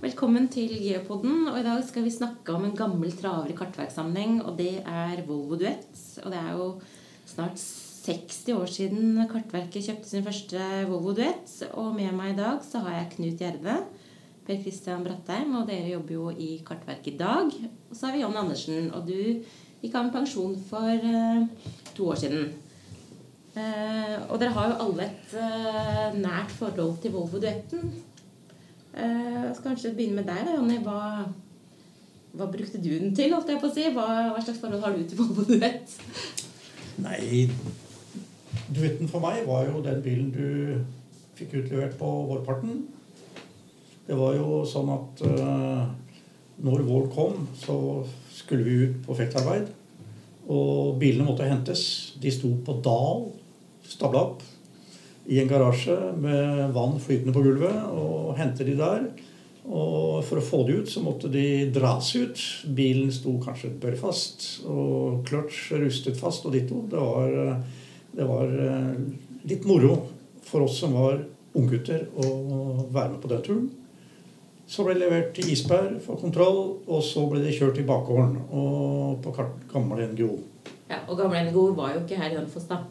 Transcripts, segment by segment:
velkommen til Geopodden. Og I dag skal vi snakke om en gammel traver i kartverkssammenheng, og det er Volvo Duett. Og det er jo snart 60 år siden Kartverket kjøpte sin første Volvo Duett. Og med meg i dag så har jeg Knut Gjerde, Per Christian Brattheim, og dere jobber jo i Kartverket i dag. Og så har vi John Andersen, og du gikk av med pensjon for uh, to år siden. Uh, og dere har jo alle et uh, nært forhold til Volvo Duetten. Uh, skal kanskje begynne med deg, da, Jonny. Hva, hva, brukte du den til? holdt jeg på å si? Hva, hva slags forhold har du til Volvo Duett? Nei, Duetten for meg var jo den bilen du fikk utlevert på vårparten. Det var jo sånn at uh, når vår kom, så skulle vi ut på feltarbeid. Og bilene måtte hentes. De sto på dal, stabla opp, i en garasje med vann flytende på gulvet. Og hente de der. Og for å få de ut, så måtte de dras ut. Bilen sto kanskje børfast, og clutch rustet fast og ditto. Det var, det var litt moro for oss som var unggutter, å være med på den turen. Så ble det levert til isbær for kontroll, og så ble det kjørt til bakgården og på gamle NGO. Ja, Og gamle NGO var jo ikke her i Hønefoss, da?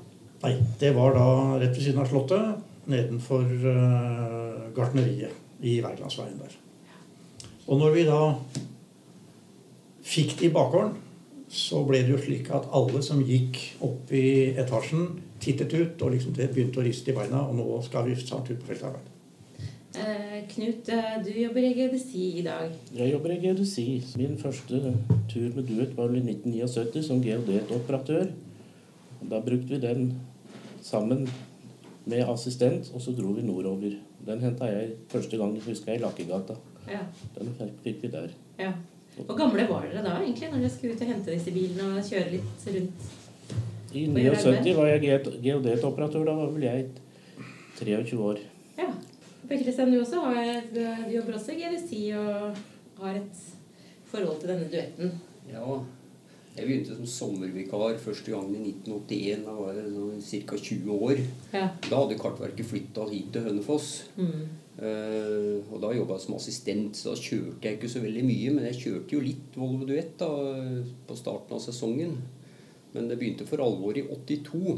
Nei, det var da rett ved siden av Slottet, nedenfor uh, gartneriet i Wergelandsveien der. Og når vi da fikk det i bakgården, så ble det jo slik at alle som gikk opp i etasjen, tittet ut og liksom det begynte å riste i beina. Og nå skal vi snart ut på feltarbeid. Eh, Knut, du jobber i GDC i dag. Jeg jobber i GDC. Min første tur med Duet var vel i 1979 som geodetoperatør. Da brukte vi den sammen med assistent, og så dro vi nordover. Den henta jeg første gang husker jeg, i Lakkegata. Ja. Den fikk vi der. Ja. Hvor gamle var dere da egentlig, når dere skulle ut og hente disse bilene og kjøre litt rundt? I 79 var jeg geodetoperatør. Da var vel jeg 23 år. Ja. Per Kristian, du også har, du jobber også i GDC og har et forhold til denne duetten. Ja, jeg begynte som sommervikar første gang i 1981. Da var jeg ca. 20 år. Ja. Da hadde Kartverket flytta hit til Hønefoss. Mm. Uh, og da jobba jeg som assistent, så da kjørte jeg ikke så veldig mye. Men jeg kjørte jo litt Volvo Duett da, på starten av sesongen. Men det begynte for alvor i 82.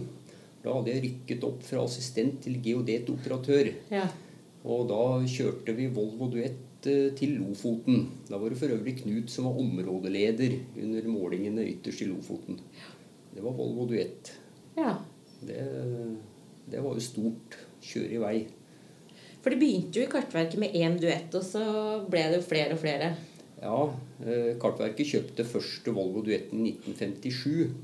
Da hadde jeg rykket opp fra assistent til geodetoperatør. Ja. Og da kjørte vi Volvo Duett uh, til Lofoten. Da var det for øvrig Knut som var områdeleder under målingene ytterst i Lofoten. Det var Volvo Duett. Ja. Det, det var jo stort. Kjøre i vei. For det begynte jo i Kartverket med én duett, og så ble det jo flere og flere. Ja, eh, Kartverket kjøpte første Volvo Duetten i 1957.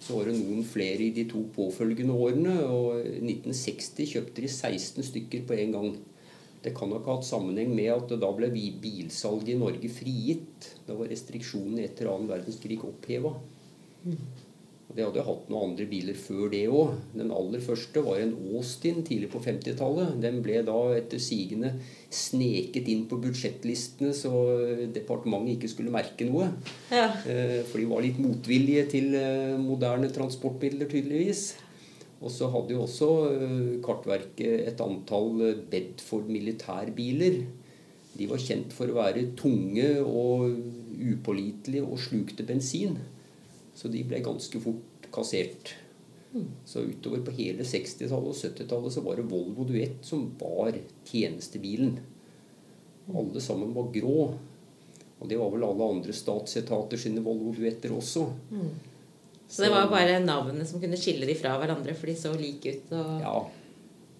Så var det noen flere i de to påfølgende årene, og i 1960 kjøpte de 16 stykker på en gang. Det kan nok ha hatt sammenheng med at da ble bilsalget i Norge frigitt. Da var restriksjonene etter annen verdenskrig oppheva. Og De hadde hatt noen andre biler før det òg. Den aller første var en Austin tidlig på 50-tallet. Den ble da etter sigende sneket inn på budsjettlistene så departementet ikke skulle merke noe. Ja. For de var litt motvillige til moderne transportmidler, tydeligvis. Og så hadde jo også Kartverket et antall Bedford militærbiler. De var kjent for å være tunge og upålitelige og slukte bensin. Så de ble ganske fort kassert. Så utover på hele 60-tallet og 70-tallet så var det Volvo Duett som var tjenestebilen. Alle sammen var grå. Og det var vel alle andre statsetater sine Volvo Duetter også. Mm. Så det var bare navnene som kunne skille de fra hverandre, for de så like ut? Og... Ja.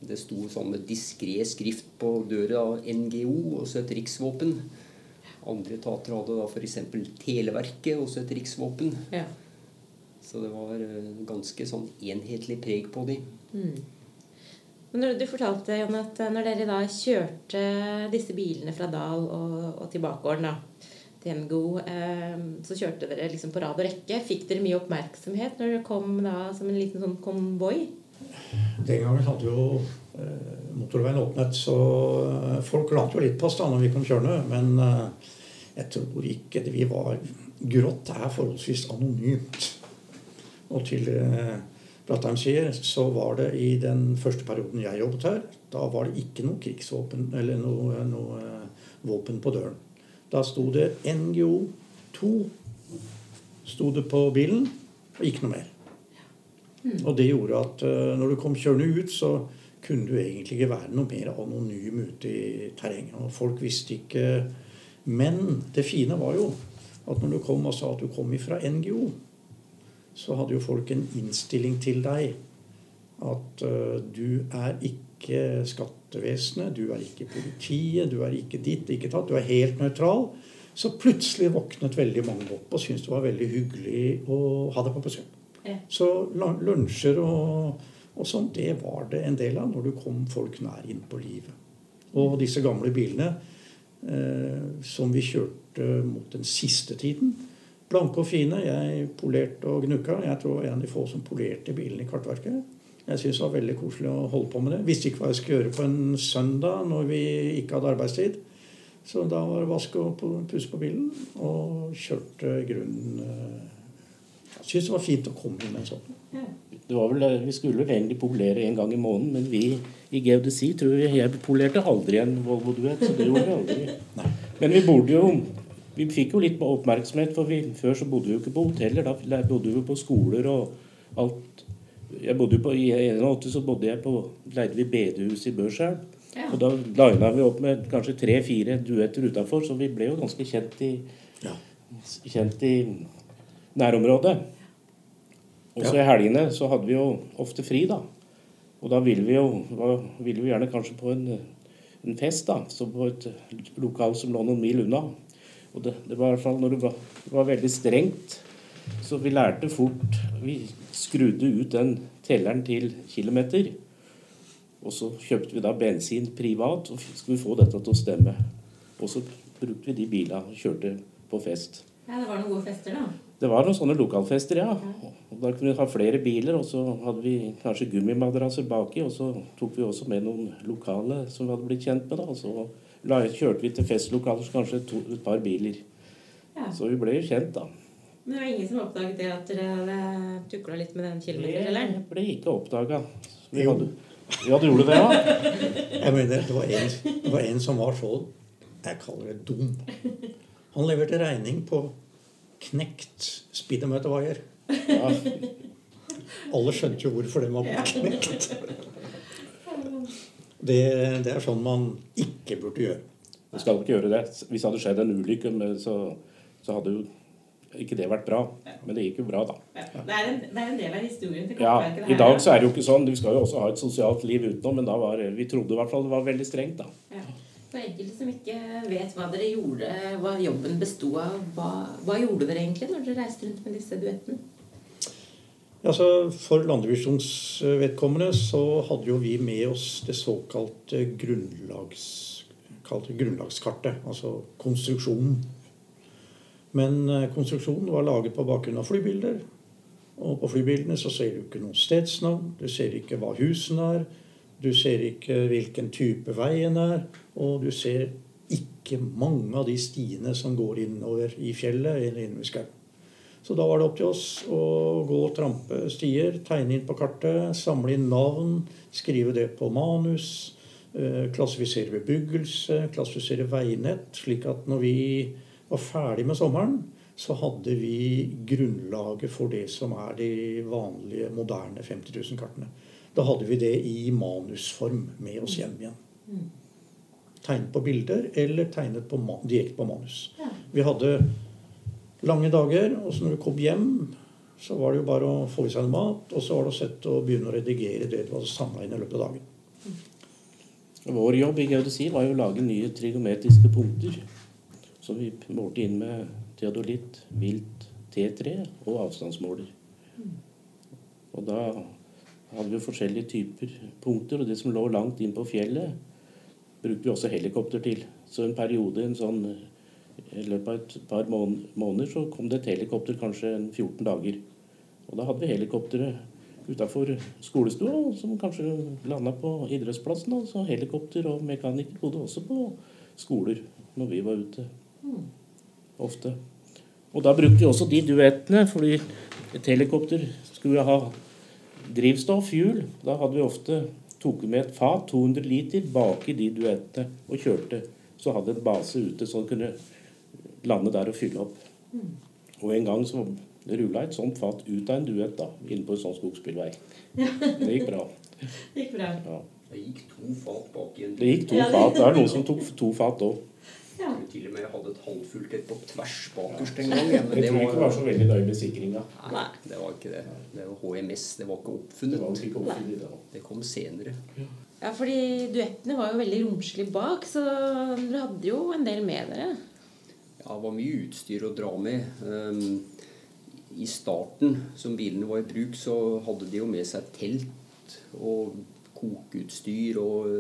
Det sto sånn med diskré skrift på døra av NGO, også et riksvåpen. Andre etater hadde da f.eks. Televerket, også et riksvåpen. Ja. Så det var ganske sånn enhetlig preg på de. Mm. Men Du fortalte Jon, at når dere da kjørte disse bilene fra Dal og, og til bakgården da, til NGO, eh, så kjørte dere liksom på rad og rekke. Fikk dere mye oppmerksomhet når dere kom da som en liten sånn konvoi? Den gangen hadde jo eh, motorveien åpnet, så folk lante jo litt på oss da når vi kom kjørende. Men eh, jeg tror ikke det vi var Grått er forholdsvis anonymt. Og til eh, Brattheim sier, så var det i den første perioden jeg jobbet her, da var det ikke noe krigsvåpen eller noe, noe våpen på døren. Da sto det NGO 2 sto det på bilen, og ikke noe mer. Og det gjorde at uh, når du kom kjørende ut, så kunne du egentlig ikke være noe mer anonym ute i terrenget. Og folk visste ikke Men det fine var jo at når du kom og sa at du kom ifra NGO, så hadde jo folk en innstilling til deg. At uh, du er ikke skattevesenet, du er ikke politiet, du er ikke ditt, ikke tatt. Du er helt nøytral. Så plutselig våknet veldig mange opp og syntes det var veldig hyggelig å ha deg på besøk. Ja. Så lunsjer og, og sånn, det var det en del av når du kom folk nær inn på livet. Og disse gamle bilene eh, som vi kjørte mot den siste tiden. Blanke og fine. Jeg polerte og gnukka. Jeg tror jeg var en av de få som polerte bilene i Kartverket. Jeg syntes det var veldig koselig å holde på med det. Visste ikke hva jeg skulle gjøre på en søndag når vi ikke hadde arbeidstid. Så da var det vask og pusse på bilen, og kjørte grunnen eh, Jeg syntes det var fint å komme inn med en sånn. Det var vel, Vi skulle vel egentlig polere en gang i måneden, men vi i geodesi tror jeg, jeg polerte aldri en Volvo Duett. Så det gjorde vi aldri. Nei. Men vi bodde jo Vi fikk jo litt oppmerksomhet, for vi, før så bodde vi jo ikke på hoteller. Da bodde vi på skoler og alt. Jeg bodde jo på, I 81 så bodde jeg på, leide vi bedehus i Børselv. Ja. Og da lina vi opp med kanskje tre-fire duetter utafor, så vi ble jo ganske kjent i, Ja. kjent i nærområdet. Og så Ja. i helgene så hadde vi jo ofte fri, da. Og da ville vi jo da ville vi gjerne kanskje på en, en fest, da. Så på et lokal som lå noen mil unna. Og det, det var i hvert fall når det var, det var veldig strengt, så vi lærte fort Vi skrudde ut den telleren til kilometer. Og så kjøpte vi da bensin privat, og skulle få dette til å stemme. Og så brukte vi de bilene og kjørte på fest. ja, det var noen gode fester, da. Det var noen sånne lokalfester, ja. Og da kunne vi ha flere biler, og så hadde vi kanskje gummimadrasser baki, og så tok vi også med noen lokale som vi hadde blitt kjent med, da. Og så kjørte vi til festlokaler, så kanskje to, et par biler. Ja. Så vi ble jo kjent, da. Men det var ingen som oppdaget det at dere tukla litt med den kilometertelleren? Det ble ikke oppdaga. Vi hadde Ja, du gjorde det, ja? Jeg mener, det var, en, det var en som var så Jeg kaller det dum. Han leverte regning på knekt speedometervaier. ja. Alle skjønte jo hvorfor den var knekt. Det, det er sånn man ikke burde gjøre. Man skal ikke gjøre det. Hvis det hadde skjedd en ulykke, så, så hadde jo ikke det vært bra. Men det gikk jo bra, da. Ja. Det, er en, det er en del av historien til Ja, Kartverket. I dag så er det jo ikke sånn. Vi skal jo også ha et sosialt liv utenom, men da var vi trodde i hvert fall det var veldig strengt, da. Ja. For enkelte som ikke vet hva dere gjorde, hva jobben besto av, hva, hva gjorde dere egentlig når dere reiste rundt med disse duettene? Altså, for landdivisjons vedkommende så hadde jo vi med oss det såkalte grunnlags, grunnlagskartet. Altså konstruksjonen. Men eh, konstruksjonen var laget på bakgrunn av flybilder. Og på flybildene så ser du ikke noe stedsnavn. Du ser ikke hva husene er. Du ser ikke hvilken type veien er. Og du ser ikke mange av de stiene som går innover i fjellet eller innover skauen. Så da var det opp til oss å gå og trampe stier, tegne inn på kartet, samle inn navn, skrive det på manus, eh, klassifisere bebyggelse, klassifisere veinett, slik at når vi var ferdig med sommeren, så hadde vi grunnlaget for det som er de vanlige, moderne 50 000-kartene. Da hadde vi det i manusform med oss hjem igjen. Tegnet på bilder eller tegnet på, direkte på manus. Vi hadde lange dager, og så når du kom hjem, så var det jo bare å få i seg mat, og så var det å sette og begynne å redigere det du hadde samla inn i løpet av dagen. Vår jobb i geodesi var jo å lage nye trigometriske punkter. Som vi målte inn med teodolitt, vilt, T3 og avstandsmåler. Og da hadde vi forskjellige typer punkter, og det som lå langt inn på fjellet, brukte vi også helikopter til. Så en periode, en sånn i løpet av et par måneder, så kom det et helikopter kanskje 14 dager. Og da hadde vi helikopteret utafor skolestua, som kanskje landa på idrettsplassen. Så helikopter og mekaniker bodde også på skoler når vi var ute. Ofte. Og da brukte vi også de duettene, fordi et helikopter skulle ha drivstoff, hjul. Da hadde vi ofte tok med et fat, 200 liter, baki de duettene og kjørte. Så hadde en base ute så en kunne lande der og fylle opp. Og en gang så rulla et sånt fat ut av en duett da, inne på en sånn skogsbilvei. Det gikk bra. Det gikk bra. Ja. Det gikk to fat bak i en Det gikk to Ja, fat. Det er noen som tok to fat òg. Ja. Jeg tror til og med jeg hadde et halvfullt et på tvers bakerst en gang. ja, Jeg det tror ikke det var så veldig nøye med sikringa. Nei, det var ikke det. Det var HMS. Det var ikke Det var oppfunnet. ikke oppfunnet. Det kom senere. Ja, fordi duettene var jo veldig romslige bak, så dere hadde jo en del med dere. Ja, det var mye utstyr å dra med. Um, I starten, som bilene var i bruk, så hadde de jo med seg telt og kokeutstyr og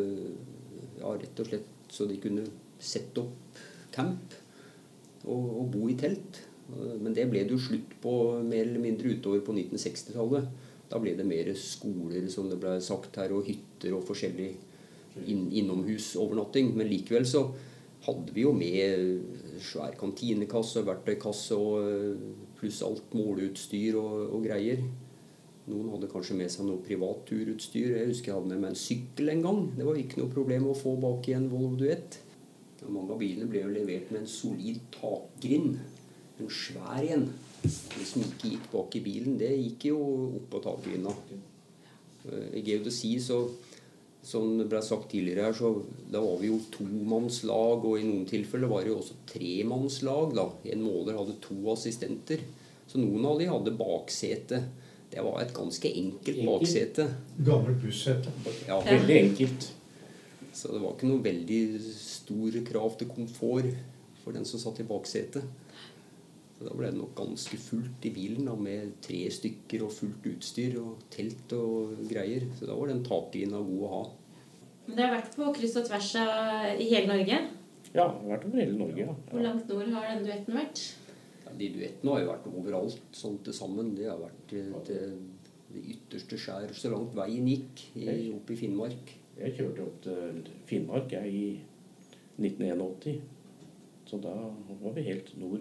ja, rett og slett så de kunne sette opp camp og, og bo i telt. Men det ble det jo slutt på mer eller mindre utover på 1960-tallet. Da ble det mer skoler, som det ble sagt her, og hytter og forskjellig inn, innomhusovernatting. Men likevel så hadde vi jo med svær kantinekasse, verktøykasse og eh, pluss alt måleutstyr og, og greier. Noen hadde kanskje med seg noe privat turutstyr. Jeg husker jeg hadde med meg en sykkel en gang. Det var ikke noe problem å få bak i en Volvo Duett. Og mange av bilene ble jo levert med en solid takgrind. En svær en. Det som ikke gikk bak i bilen, det gikk jo opp på takgrinda. Eh, I geodesi så som det ble sagt tidligere her, så da var vi jo tomannslag, og i noen tilfeller var det jo også tremannslag. da. En måler hadde to assistenter. Så noen av de hadde baksete. Det var et ganske enkelt Enkelt. baksete. Gammelt bussete. Ja, Veldig enkelt. Så det var ikke noe veldig store krav til komfort for den som satt i baksetet. Så da ble det nok ganske fullt i bilen da, med tre stykker og fullt utstyr og telt og greier. Så da var den takgrinda god å ha. Men dere har vært på kryss og tvers i hele Norge. Ja, jeg har vært over hele Norge. Hvor Ja. langt nord har den duetten vært? Ja, de duettene har jo vært overalt sånn til sammen. De har vært til, til det ytterste skjær så langt veien gikk i, opp i Finnmark. Jeg kjørte opp til Finnmark jeg, i 1981. Så da var vi helt nord.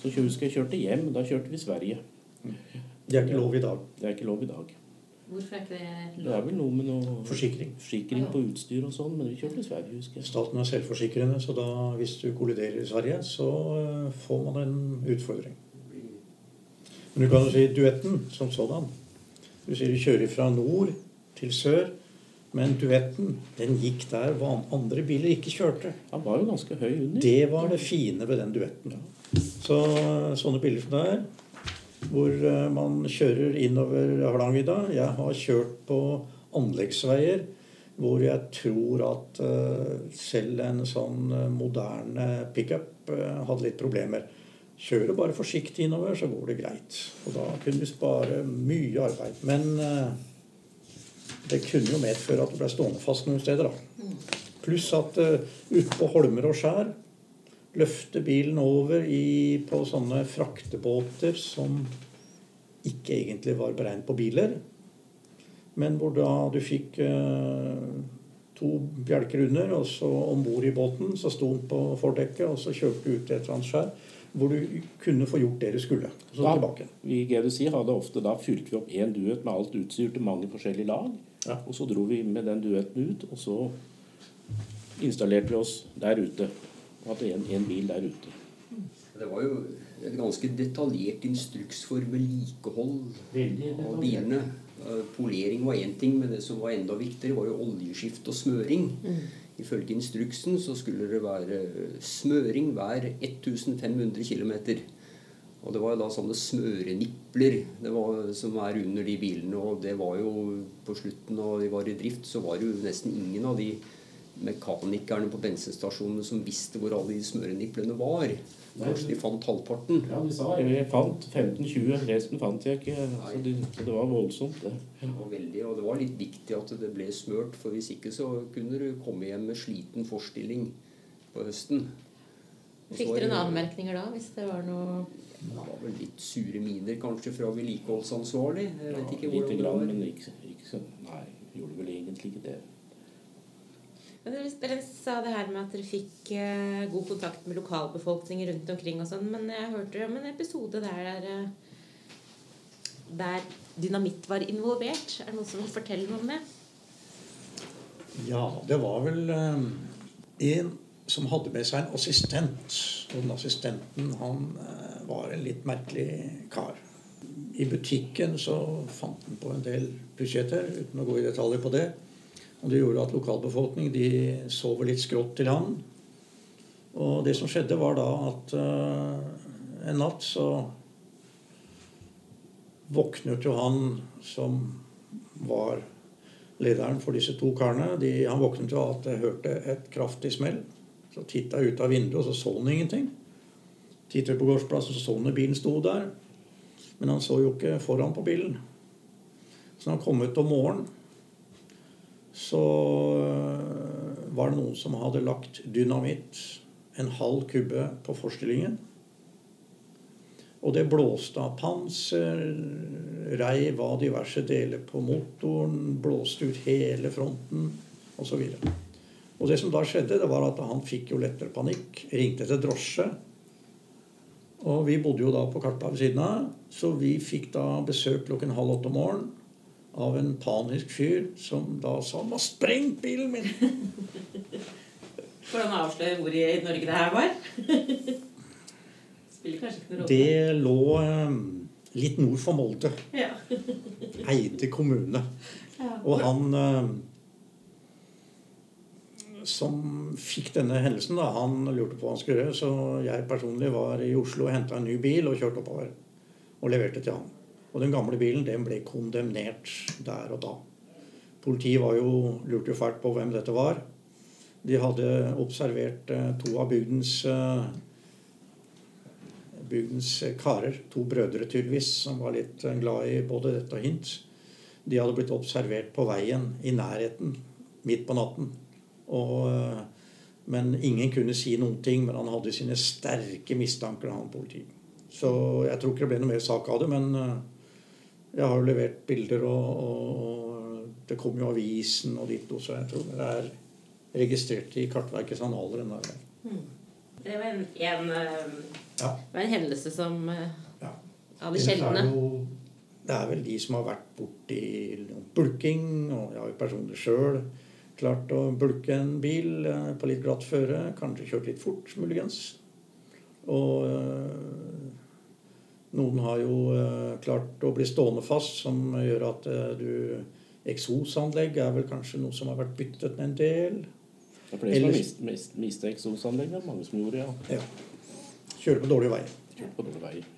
Så husker jeg kjørte hjem. Da kjørte vi Sverige. Det er ikke lov i dag. Det er ikke lov i dag. Hvorfor er ikke det Det er vel noe med noe Forsikring. forsikring på utstyr og sånn, men vi kjørte Sverige, husker jeg. Staten er selvforsikrende, så da, hvis du kolliderer i Sverige, så eh, får man en utfordring. Men du kan jo si duetten som sådan. Du sier du kjører fra nord til sør. Men duetten, den gikk der hva andre biler ikke kjørte. Han var jo ganske høy under. Det var det fine ved den duetten. Så sånne biler som det er, hvor eh, man kjører innover Hardangervidda Jeg har kjørt på anleggsveier hvor jeg tror at eh, selv en sånn eh, moderne pickup hadde litt problemer. Kjører bare forsiktig innover, så går det greit. Og da kunne vi spare mye arbeid. Men det kunne jo medføre at du ble stående fast noen steder. da. Pluss at uh, ute på holmer og skjær løfte bilen over i, på sånne fraktebåter som ikke egentlig var beregnet på biler. Men hvor da du fikk eh, to bjelker under, og så om bord i båten så sto den på fordekket, og så kjørte du ut til et eller annet skjær hvor du kunne få gjort det du skulle. Og så Da- tilbake. Vi i GDC hadde ofte da fylte vi opp én duett med alt utstyr til mange forskjellige lag. Ja. Og så dro vi med den duetten ut, og så installerte vi oss der ute. Og hadde en, en bil der ute. Det var jo et ganske detaljert instruks for vedlikehold av bilene. Polering var én ting, men det som var enda viktigere, var jo oljeskift og smøring. Ifølge instruksen så skulle det være smøring hver 1500 km. Og det var jo da sånne smørenipler det var, som er under de bilene. Og det var jo på slutten når de var i drift, så var det jo nesten ingen av de mekanikerne på bensinstasjonene som visste hvor alle de smøreniplene var. Kanskje de fant halvparten. Ja, de sa jeg fant 15-20, resten fant jeg ikke. Så, det, så det var voldsomt, det. Ja. var veldig, og det var litt viktig at det ble smørt, for hvis ikke så kunne du komme hjem med sliten forstilling på høsten. Fikk dere noen anmerkninger da, hvis det var noe Det var vel litt sure miner kanskje fra vedlikeholdsansvarlig. Jeg vet ikke Lite hvordan det grann, men ikke, ikke så Nei, gjorde vel egentlig ikke det. Men dere, dere sa det her med at dere fikk eh, god kontakt med lokalbefolkningen rundt omkring og sånn, men jeg hørte om en episode der der, eh, der dynamitt var involvert. Er det noen som vil fortelle noe om det? Ja, det var vel eh, en som hadde med seg en assistent. Og den assistenten han eh, var en litt merkelig kar. I butikken så fant han på en del pussigheter, uten å gå i detaljer på det. Og det gjorde at lokalbefolkningen de sover litt skrått til han. Og det som skjedde, var da at uh, en natt så våknet jo han som var lederen for disse to karene. De, han våknet jo av at jeg hørte et kraftig smell. Så titta jeg ut av vinduet, og så så han ingenting. Tittet på gårdsplassen, så så han bilen sto der. Men han så jo ikke foran på bilen. Så når han kom ut om morgenen, så øh, var det noen som hadde lagt dynamitt, en halv kubbe, på forstillingen. Og det blåste av panser, reiv av diverse deler på motoren, blåste ut hele fronten osv. Og, det som da skjedde, det var at han fikk jo lettere panikk, ringte etter drosje. Og vi bodde jo da på Karpa ved siden av, så vi fikk da besøk klokken halv åtte om morgenen av en panisk fyr som da sa 'Han har sprengt bilen min!' Får han avsløre hvor i Norge det her var? Spiller kanskje ikke noen rolle. Det lå eh, litt nord for Molde. Ja. Eide kommune. Ja. Og han eh, som fikk denne hendelsen, da, han lurte på hva han skulle gjøre. Så jeg personlig var i Oslo og henta en ny bil og kjørte oppover. Og leverte til han. Og den gamle bilen den ble kondemnert der og da. Politiet var jo, lurte jo fælt på hvem dette var. De hadde observert eh, to av bygdens eh, bygdens karer, to brødre tydeligvis, som var litt eh, glad i både dette og hint. De hadde blitt observert på veien i nærheten midt på natten. Og, eh, men ingen kunne si noen ting, men han hadde sine sterke mistanker, han politiet. Så jeg tror ikke det ble noe mer sak av det, men eh, jeg har jo levert bilder, og, og, og det kom jo avisen og ditt også. jeg tror det er registrert i Kartverkets annaler. den der. Det var en, en, eh, Ja. var en hendelse som Ja. av er sjeldne. det er vel de som har vært borti bulking, og jeg har jo personlig sjøl klart å bulke en bil eh, på litt glatt føre. Kanskje kjørt litt fort, muligens. Og øh, noen har jo øh, klart å bli stående fast, som gjør at du Eksosanlegg er vel kanskje noe som har vært byttet med en del. Det er flere som har mistet mist, mist, mista eksosanlegg. Det er mange som gjorde, ja. Ja. Kjøre på dårlige veier. Kjørt på dårlige veier.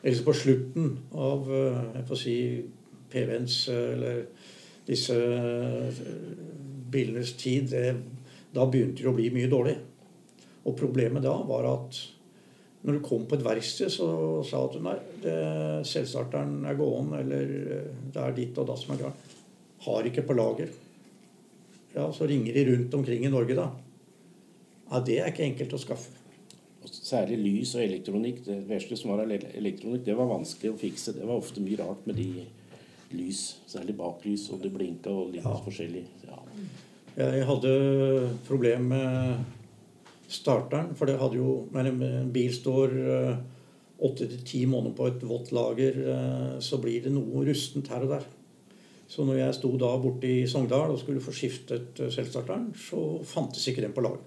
Ellers på slutten av jeg får si PV-ens eller disse øh, tid, da begynte det å bli mye dårlig. Og problemet da var at når du kom på et verksted, så sa at nei, det, selvstarteren er gåen, eller øh, det er ditt og datt som er galt. Har ikke på lager. Ja, så ringer de rundt omkring i Norge, da. Ja, det er ikke enkelt å skaffe. Særlig lys og elektronikk. Det verste som var elektronikk, det var vanskelig å fikse. Det var ofte mye rart med de lys, særlig baklys, og det blinka og litt Ja. forskjellig. Ja. Jeg hadde problem med starteren, for det hadde jo Når en bil står eh, åtte til ti måneder på et vått lager, eh, så blir det noe rustent her og der. Så når jeg sto da borte i Sogndal og skulle få skiftet eh, selvstarteren, så fantes ikke den på lager.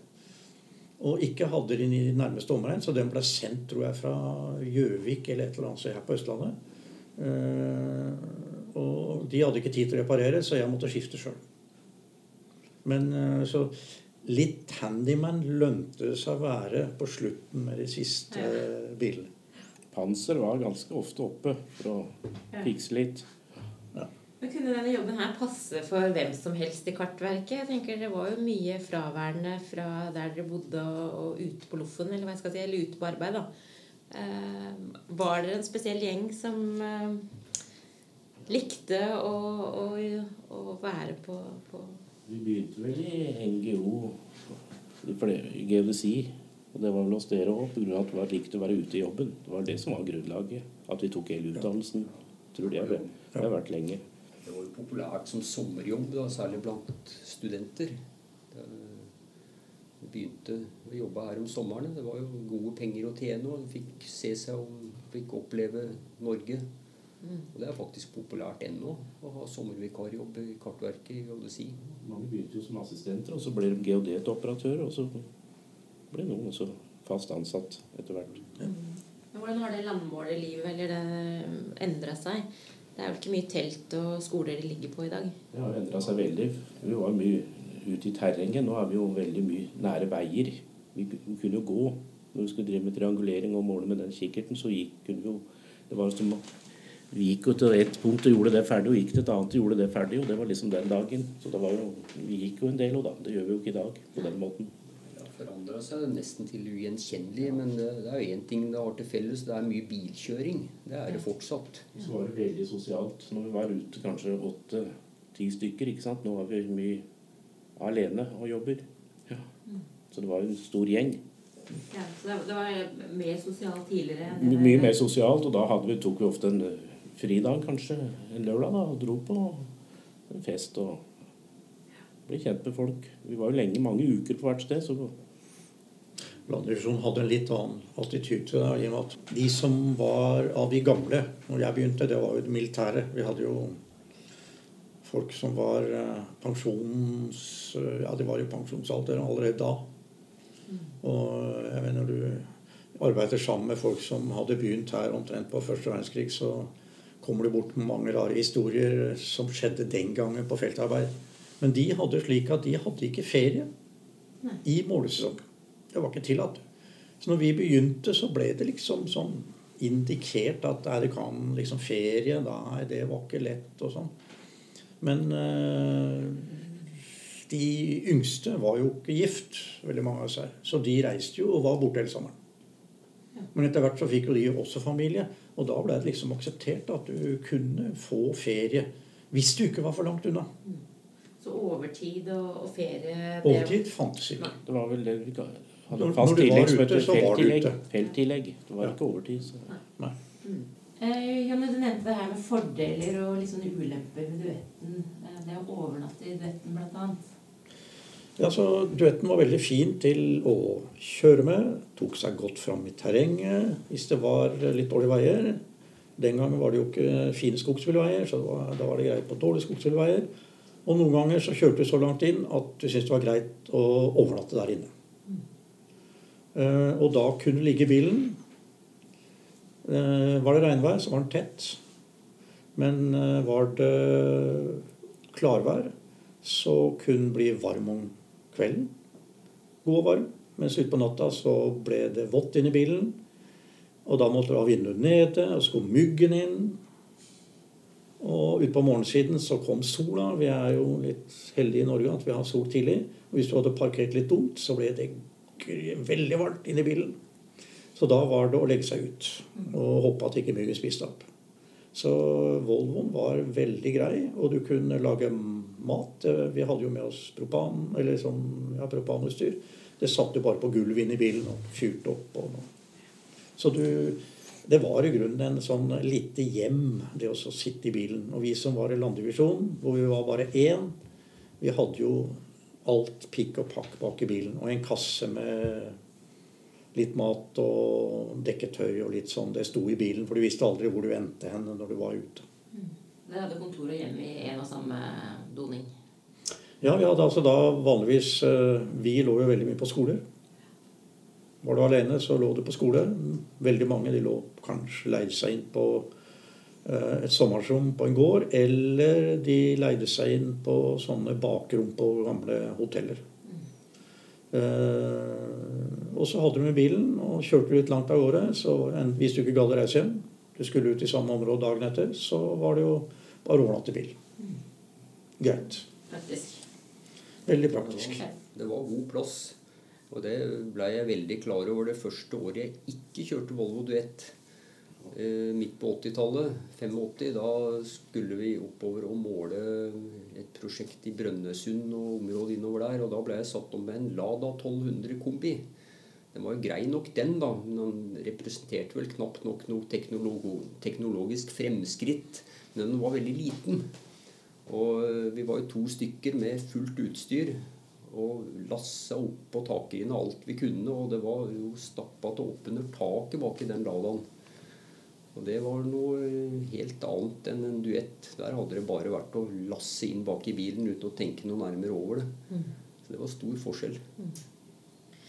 Og ikke hadde den i nærmeste omregn, så den ble sendt tror jeg, fra Gjøvik eller et eller annet sted her på Østlandet. Og de hadde ikke tid til å reparere, så jeg måtte skifte sjøl. Men eh, så litt handyman lønte det seg å være på slutten med de siste Ja. eh, bilene. Panser var ganske ofte oppe for å Ja. fikse litt. Men Kunne denne jobben her passe for hvem som helst i Kartverket? Jeg tenker Det var jo mye fraværende fra der dere bodde og, ute på Loffen, eller hva jeg skal si, eller ute på arbeid. da. Eh, var dere en spesiell gjeng som likte å, å, å være på, på Vi begynte vel i NGO, i geodesi. Og det var vel hos dere òg, pga. at det var likt å være ute i jobben. Det var det som var grunnlaget. At vi tok hele utdannelsen. Tror det, er det. det har vært lenge. Det var jo populært som sommerjobb, da, særlig blant studenter. Det vi begynte å jobbe her om sommeren. Det var jo gode penger å tjene, og du fikk se seg om, fikk oppleve Norge. Og det er faktisk populært ennå å ha sommervikarjobb i Kartverket i JSI. Mange begynte jo som assistenter, og så ble de geodetoperatører. Og så ble noen også fast ansatt etter hvert. Men hvordan har det landmålerlivet eller det endra seg? Det er jo ikke mye telt og skoler det ligger på i dag. Det har endra seg veldig. Vi var mye ute i terrenget. Nå er vi jo veldig mye nære veier. Vi kunne jo gå. Når vi skulle drive med triangulering og måle med den kikkerten, så gikk, kunne vi jo Det var som å vi gikk jo til ett punkt og gjorde det ferdig, og gikk til et annet og gjorde det ferdig. Og det var liksom den dagen. Så det var jo, vi gikk jo en del, og da. Det gjør vi jo ikke i dag på den måten. Har forandra seg nesten til ugjenkjennelig, men det det er jo én ting det har til felles. Det er mye bilkjøring. Det er det fortsatt. Så var det veldig sosialt. Når vi var ute kanskje åtte-ti stykker, ikke sant. Nå var vi mye alene og jobber. Ja. Så det var jo en stor gjeng. Ja, så det var mer sosialt tidligere? My- Mye mer sosialt, og da hadde vi, tok vi ofte en fridag, kanskje en lørdag, da, og dro på en fest og ble kjent med folk. Vi var jo lenge, mange uker på hvert sted, så Landdivisjonen hadde en litt annen attityd til det. i og med at De som var av de gamle når jeg begynte, det var jo det militære. Vi hadde jo folk som var eh, pensjons... eh, Ja, de var i pensjonsalder allerede da. Og jeg mener du arbeider sammen med folk som hadde begynt her omtrent på første verdenskrig, så kommer du bort med mange rare historier som skjedde den gangen på feltarbeid. Men de hadde slik at de hadde ikke ferie i målesesongen. Det var ikke tillatt. Så når vi begynte, så ble det liksom sånn indikert at er det kan liksom ferie. Nei, det var ikke lett og sånn. Men øh, de yngste var jo ikke gift, veldig mange av seg. Så de reiste jo og var borte hele sommeren. Men etter hvert så fikk jo de også familie. Og da ble det liksom akseptert at du kunne få ferie hvis du ikke var for langt unna. Så overtid og, og ferie det- Overtid fantes ikke. det var vel det vi ga- hadde fast når du var tillegg som ute, så var du felttillegg. ute. Felttillegg. Det var Ja. ikke overtid. Så. Nei. Eh, Janne, du nevnte det her med fordeler og litt sånne ulemper ved duetten. Eh, Det å overnatte i duetten, blant annet. Ja, så Duetten var veldig fin til å kjøre med. Tok seg godt fram i terrenget hvis det var litt dårlige veier. Den gangen var det jo ikke fine skogsbilveier, så da var det greit på dårlige skogsbilveier. Og noen ganger så kjørte du så langt inn at du syntes det var greit å overnatte der inne. Eh, og da kunne ligge i bilen. Eh, var det regnvær, så var den tett. Men eh, var det klarvær, så kunne den bli varm om kvelden. God og varm. Mens utpå natta så ble det vått inni bilen. Og da måtte du ha vinduet nede, og så kom myggen inn. Og utpå morgensiden så kom sola. Vi er jo litt heldige i Norge at vi har sol tidlig. Og hvis du hadde parkert litt dumt, så ble det veldig varmt inni bilen. Så da var det å legge seg ut og håpe at ikke myggen spiste opp. Så Volvoen var veldig grei, og du kunne lage mat. Eh, Vi hadde jo med oss propan, eller sånn, ja, propanutstyr. Det satt jo bare på gulvet inne i bilen og fyrte opp. Og. Så du, det var i grunnen en sånn lite hjem, det å sitte i bilen. Og vi som var i landdivisjonen, hvor vi var bare én, vi hadde jo alt pikk og pakk bak i bilen. Og en kasse med litt mat og dekketøy og litt sånn. Det sto i bilen, for du visste aldri hvor du endte hen når du var ute. Dere hadde kontor og hjem i en og samme doning. Ja, vi hadde altså da vanligvis eh, Vi lå jo veldig mye på skoler. Var du alene, så lå du på skole. Veldig mange de lå kanskje leide seg inn på eh, et sommerrom på en gård, eller de leide seg inn på sånne bakrom på gamle hoteller. Eh, og så hadde du med bilen og kjørte litt langt av gårde. Så hvis du ikke gadd å reise hjem, du skulle ut i samme område dagen etter, så var det jo bare å overnatte i bil. Greit. Praktisk. Veldig praktisk. Det var god plass. Og det blei jeg veldig klar over det første året jeg ikke kjørte Volvo Duett. Eh, midt på 80-tallet, 85, da skulle vi oppover og måle et prosjekt i Brønnøysund og området innover der. Og da ble jeg satt om med en Lada 1200 kombi. Den var jo grei nok, den, da. Men den representerte vel knapt nok noe teknologisk fremskritt. Den var veldig liten. Og eh, vi var jo to stykker med fullt utstyr. Og lassa opp på inn alt vi kunne. Og det var jo stappa til åpne taket bak i den Ladaen. Og det var noe helt annet enn en duett. Der hadde det bare vært å lasse inn bak i bilen uten å tenke noe nærmere over det. Så det var stor forskjell.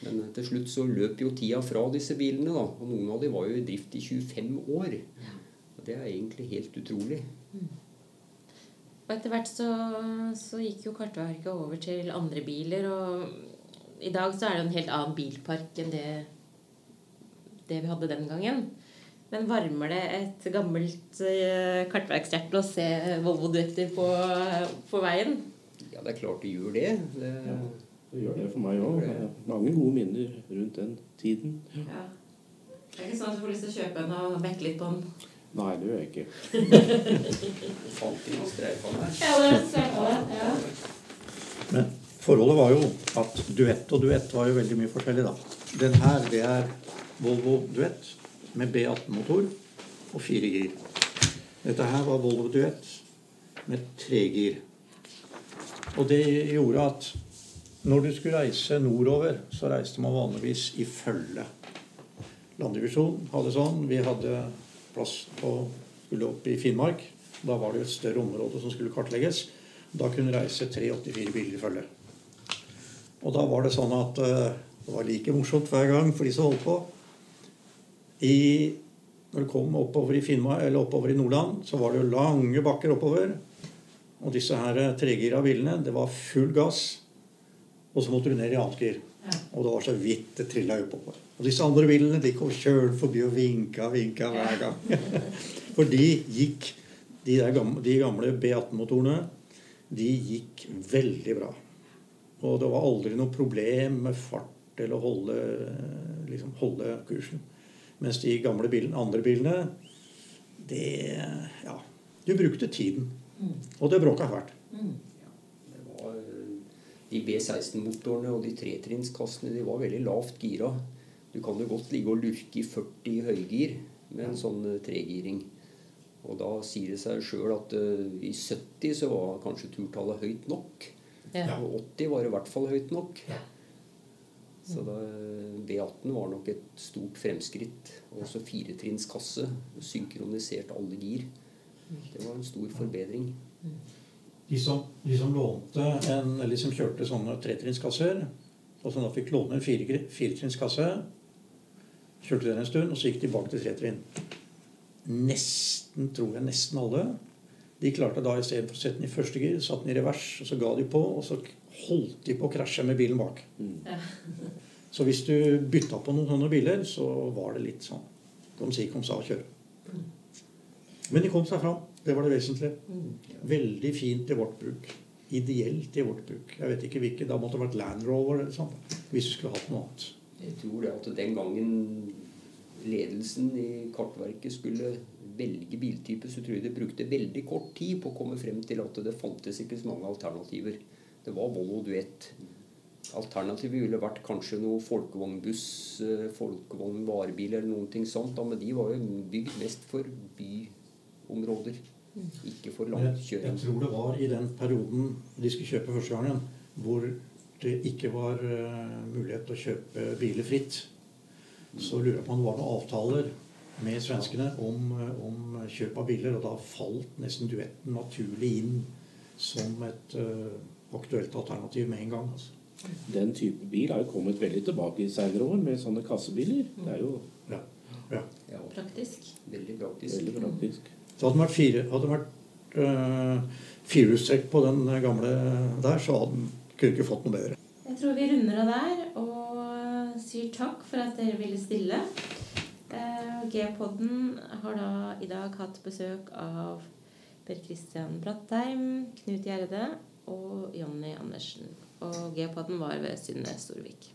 Men til slutt så løp jo tida fra disse bilene, da. Og noen av de var jo i drift i 25 år. Og det er egentlig helt utrolig. Og etter hvert så, så gikk jo Kartverket over til andre biler, og i dag så er det en helt annen bilpark enn det, det vi hadde den gangen. Men varmer det et gammelt uh, kartverkshjerte å se Volvo Duetter på, på veien? Ja, det er klart det gjør det. det Det gjør det for meg òg. Mange gode minner rundt den tiden. Ja. Det er ikke sånn at du får lyst til å kjøpe en og mekke litt på den? Nei, det gjør jeg ikke. fant inn og streifa der. Ja, det. Ja. Men forholdet var jo at duett og duett var jo veldig mye forskjellig, da. Den her, det er Volvo Duett med B18-motor og fire gir. Dette her var Volvo Duett med tre gir. Og det gjorde at når du skulle reise nordover, så reiste man vanligvis i følge. Landdivisjonen hadde sånn. Vi hadde plass på Skulle opp i Finnmark. Da var det jo et større område som skulle kartlegges. Da kunne reise 384 biler i følge. Og da var det sånn at eh, det var like morsomt hver gang for de som holdt på. I, når du kom oppover i Finnmark, eller oppover i Nordland, så var det jo lange bakker oppover. Og disse her eh, tregira bilene, det var full gass. Og så måtte du ned i annet gir. Ja. Og det var så vidt det trilla oppover. Og disse andre bilene de kom kjølen forbi og vinka vinka hver gang. For de gikk De, der gamle, de gamle B18-motorene de gikk veldig bra. Og det var aldri noe problem med fart eller å holde, liksom, holde kursen. Mens de gamle bilene, andre bilene det Ja. Du brukte tiden. Og det bråka fælt. Det var, eh, de B16-motorene og de tretrinnskassene de var veldig lavt gira. Du kan jo godt ligge og lurke i 40 høygir med en sånn eh, tregiring. Og da sier det seg sjøl at uh, i 70 så var kanskje turtallet høyt nok. Ja. Og 80 var i hvert fall høyt nok. Så da, B18 var nok et stort fremskritt. Og også firetrinnskasse. Synkronisert alle gir. Det var en stor forbedring. De som, de som lånte en, eller som kjørte sånne tretrinnskasser, og som da fikk låne en fire, firetrinnskasse, kjørte den en stund, og så gikk de tilbake til Tretvin. Nesten, tror jeg, nesten alle. De klarte da istedenfor å sette den i første gir, satt den i revers, og så ga de på, og så holdt de på å krasje med bilen bak. Så hvis du bytta på noen sånne biler, så var det litt sånn kom si, kom sa kjøre. Men de kom seg fram. Det var det vesentlige. Veldig fint i vårt bruk. Ideelt i vårt bruk. Jeg vet ikke hvilke. Da måtte det vært Land Rover eller sånt, hvis du skulle hatt noe annet. Jeg tror det at den gangen ledelsen i Kartverket skulle velge biltype, så tror jeg det brukte veldig kort tid på å komme frem til at det fantes ikke så mange alternativer. Det var Volvo Duett. Alternativet ville vært kanskje noe folkevognbuss, folkevognvarebil eller noen ting sånt. Da, men de var jo bygd mest for byområder. Ikke for Jeg, jeg tror det var i den perioden de skulle kjøpe første gangen, hvor det ikke var eh, mulighet til å kjøpe biler fritt. Så lurer jeg på om det var noen avtaler med svenskene om, eh, om kjøp av biler. Og da falt nesten duetten naturlig inn som et uh, aktuelt alternativ med en gang. Altså. Den type bil har jo kommet veldig tilbake i senere år med sånne kassebiler. Det er jo Ja. Ja. Ja, Praktisk. veldig praktisk. veldig praktisk. Så hadde det vært fire hadde det vært uh, firehjulstrekk på den gamle der, så hadde den kunne ikke fått noe bedre. Jeg tror vi runder av der og sier takk for at dere ville stille. Eh, G-podden har da i dag hatt besøk av Per Kristian Brattheim, Knut Gjerde og Jonny Andersen. Og G-podden var ved Synne Storvik.